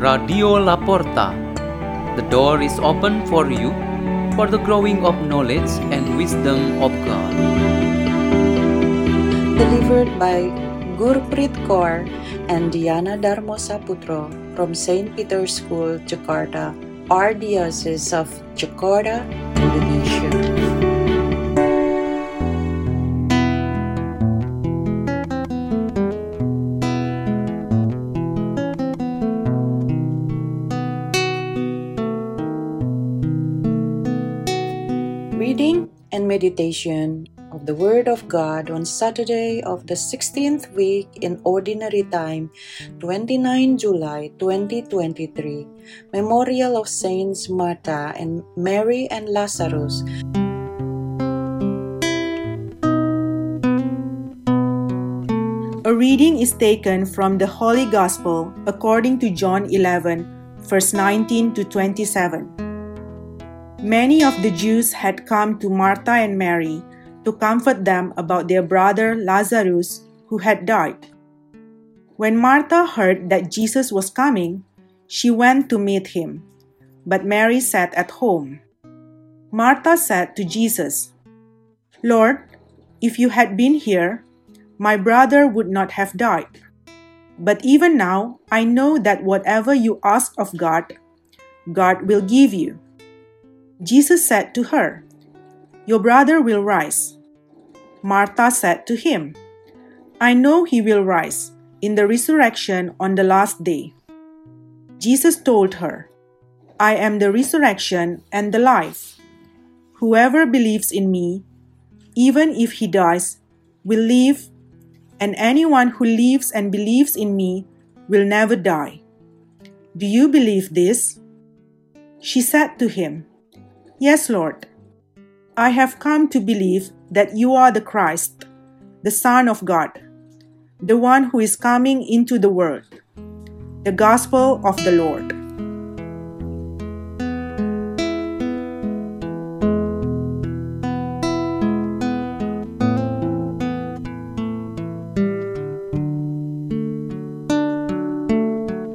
Radio La Porta. The door is open for you for the growing of knowledge and wisdom of God. Delivered by Gurpreet Kaur and Diana Darmosaputro from St. Peter's School, Jakarta, Archdiocese of Jakarta, Reading and meditation of the Word of God on Saturday of the 16th week in Ordinary Time, 29 July 2023, Memorial of Saints Martha and Mary and Lazarus. A reading is taken from the Holy Gospel according to John 11, verse 19 to 27. Many of the Jews had come to Martha and Mary to comfort them about their brother Lazarus, who had died. When Martha heard that Jesus was coming, she went to meet him, but Mary sat at home. Martha said to Jesus, Lord, if you had been here, my brother would not have died. But even now, I know that whatever you ask of God, God will give you. Jesus said to her, Your brother will rise. Martha said to him, I know he will rise in the resurrection on the last day. Jesus told her, I am the resurrection and the life. Whoever believes in me, even if he dies, will live, and anyone who lives and believes in me will never die. Do you believe this? She said to him, Yes, Lord. I have come to believe that you are the Christ, the Son of God, the one who is coming into the world. The Gospel of the Lord.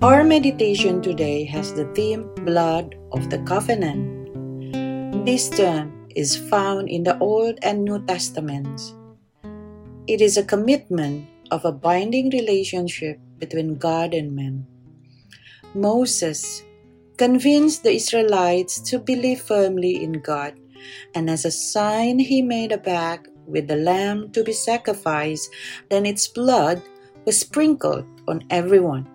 Our meditation today has the theme Blood of the Covenant. This term is found in the Old and New Testaments. It is a commitment of a binding relationship between God and man. Moses convinced the Israelites to believe firmly in God, and as a sign, he made a pact with the lamb to be sacrificed, then its blood was sprinkled on everyone.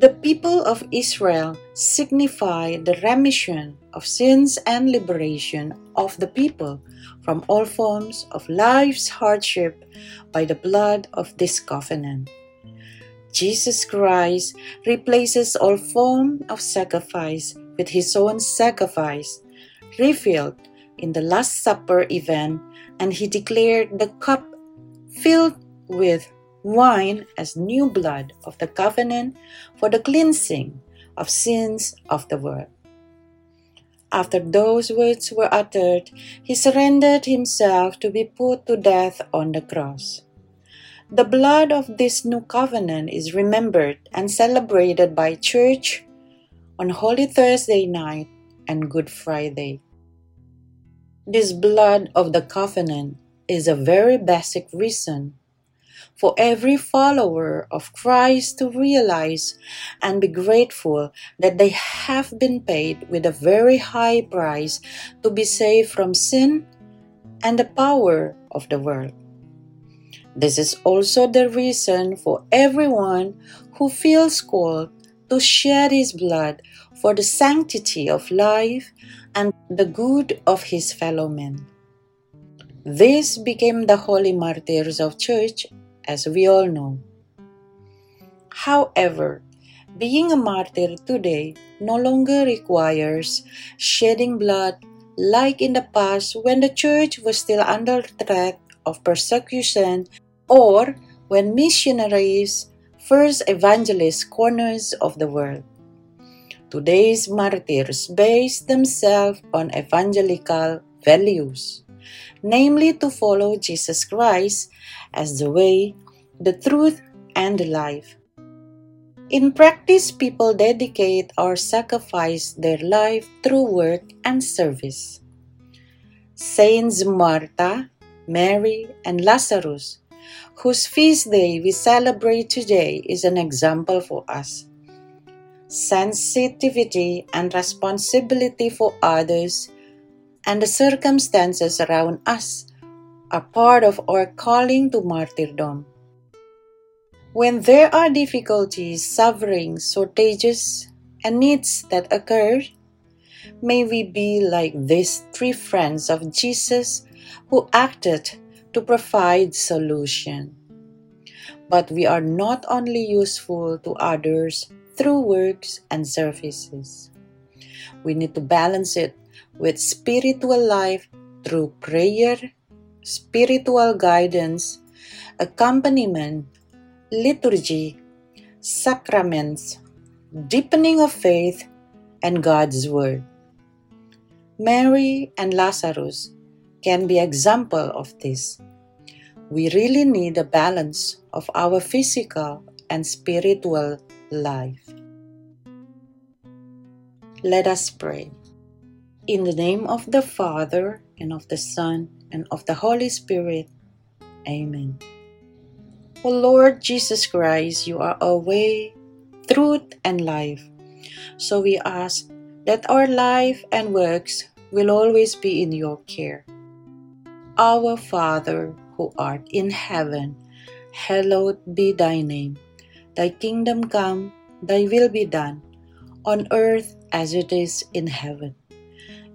The people of Israel signify the remission of sins and liberation of the people from all forms of life's hardship by the blood of this covenant. Jesus Christ replaces all form of sacrifice with his own sacrifice, revealed in the Last Supper event, and he declared the cup filled with wine as new blood of the covenant for the cleansing of sins of the world. After those words were uttered, he surrendered himself to be put to death on the cross. The blood of this new covenant is remembered and celebrated by church on Holy Thursday night and Good Friday. This blood of the covenant is a very basic reason for every follower of Christ to realize and be grateful that they have been paid with a very high price to be saved from sin and the power of the world. This is also the reason for everyone who feels called to shed his blood for the sanctity of life and the good of his fellow men. This became the holy martyrs of church as we all know. However, being a martyr today no longer requires shedding blood like in the past when the church was still under threat of persecution or when missionaries first evangelized corners of the world. Today's martyrs base themselves on evangelical values, namely to follow Jesus Christ as the way, the truth, and the life. In practice, people dedicate or sacrifice their life through work and service. Saints Martha, Mary, and Lazarus, whose feast day we celebrate today, is an example for us. Sensitivity and responsibility for others and the circumstances around us are part of our calling to martyrdom. When there are difficulties, sufferings, shortages, and needs that occur, may we be like these three friends of Jesus who acted to provide solution. But we are not only useful to others through works and services. We need to balance it with spiritual life through prayer, spiritual guidance, accompaniment, liturgy, sacraments, deepening of faith, and God's Word. Mary and Lazarus can be example of this. We really need a balance of our physical and spiritual life. Let us pray. In the name of the Father, and of the Son, and of the Holy Spirit. Amen. O Lord Jesus Christ, you are our way, truth, and life. So we ask that our life and works will always be in your care. Our Father, who art in heaven, hallowed be thy name. Thy kingdom come, thy will be done, on earth as it is in heaven.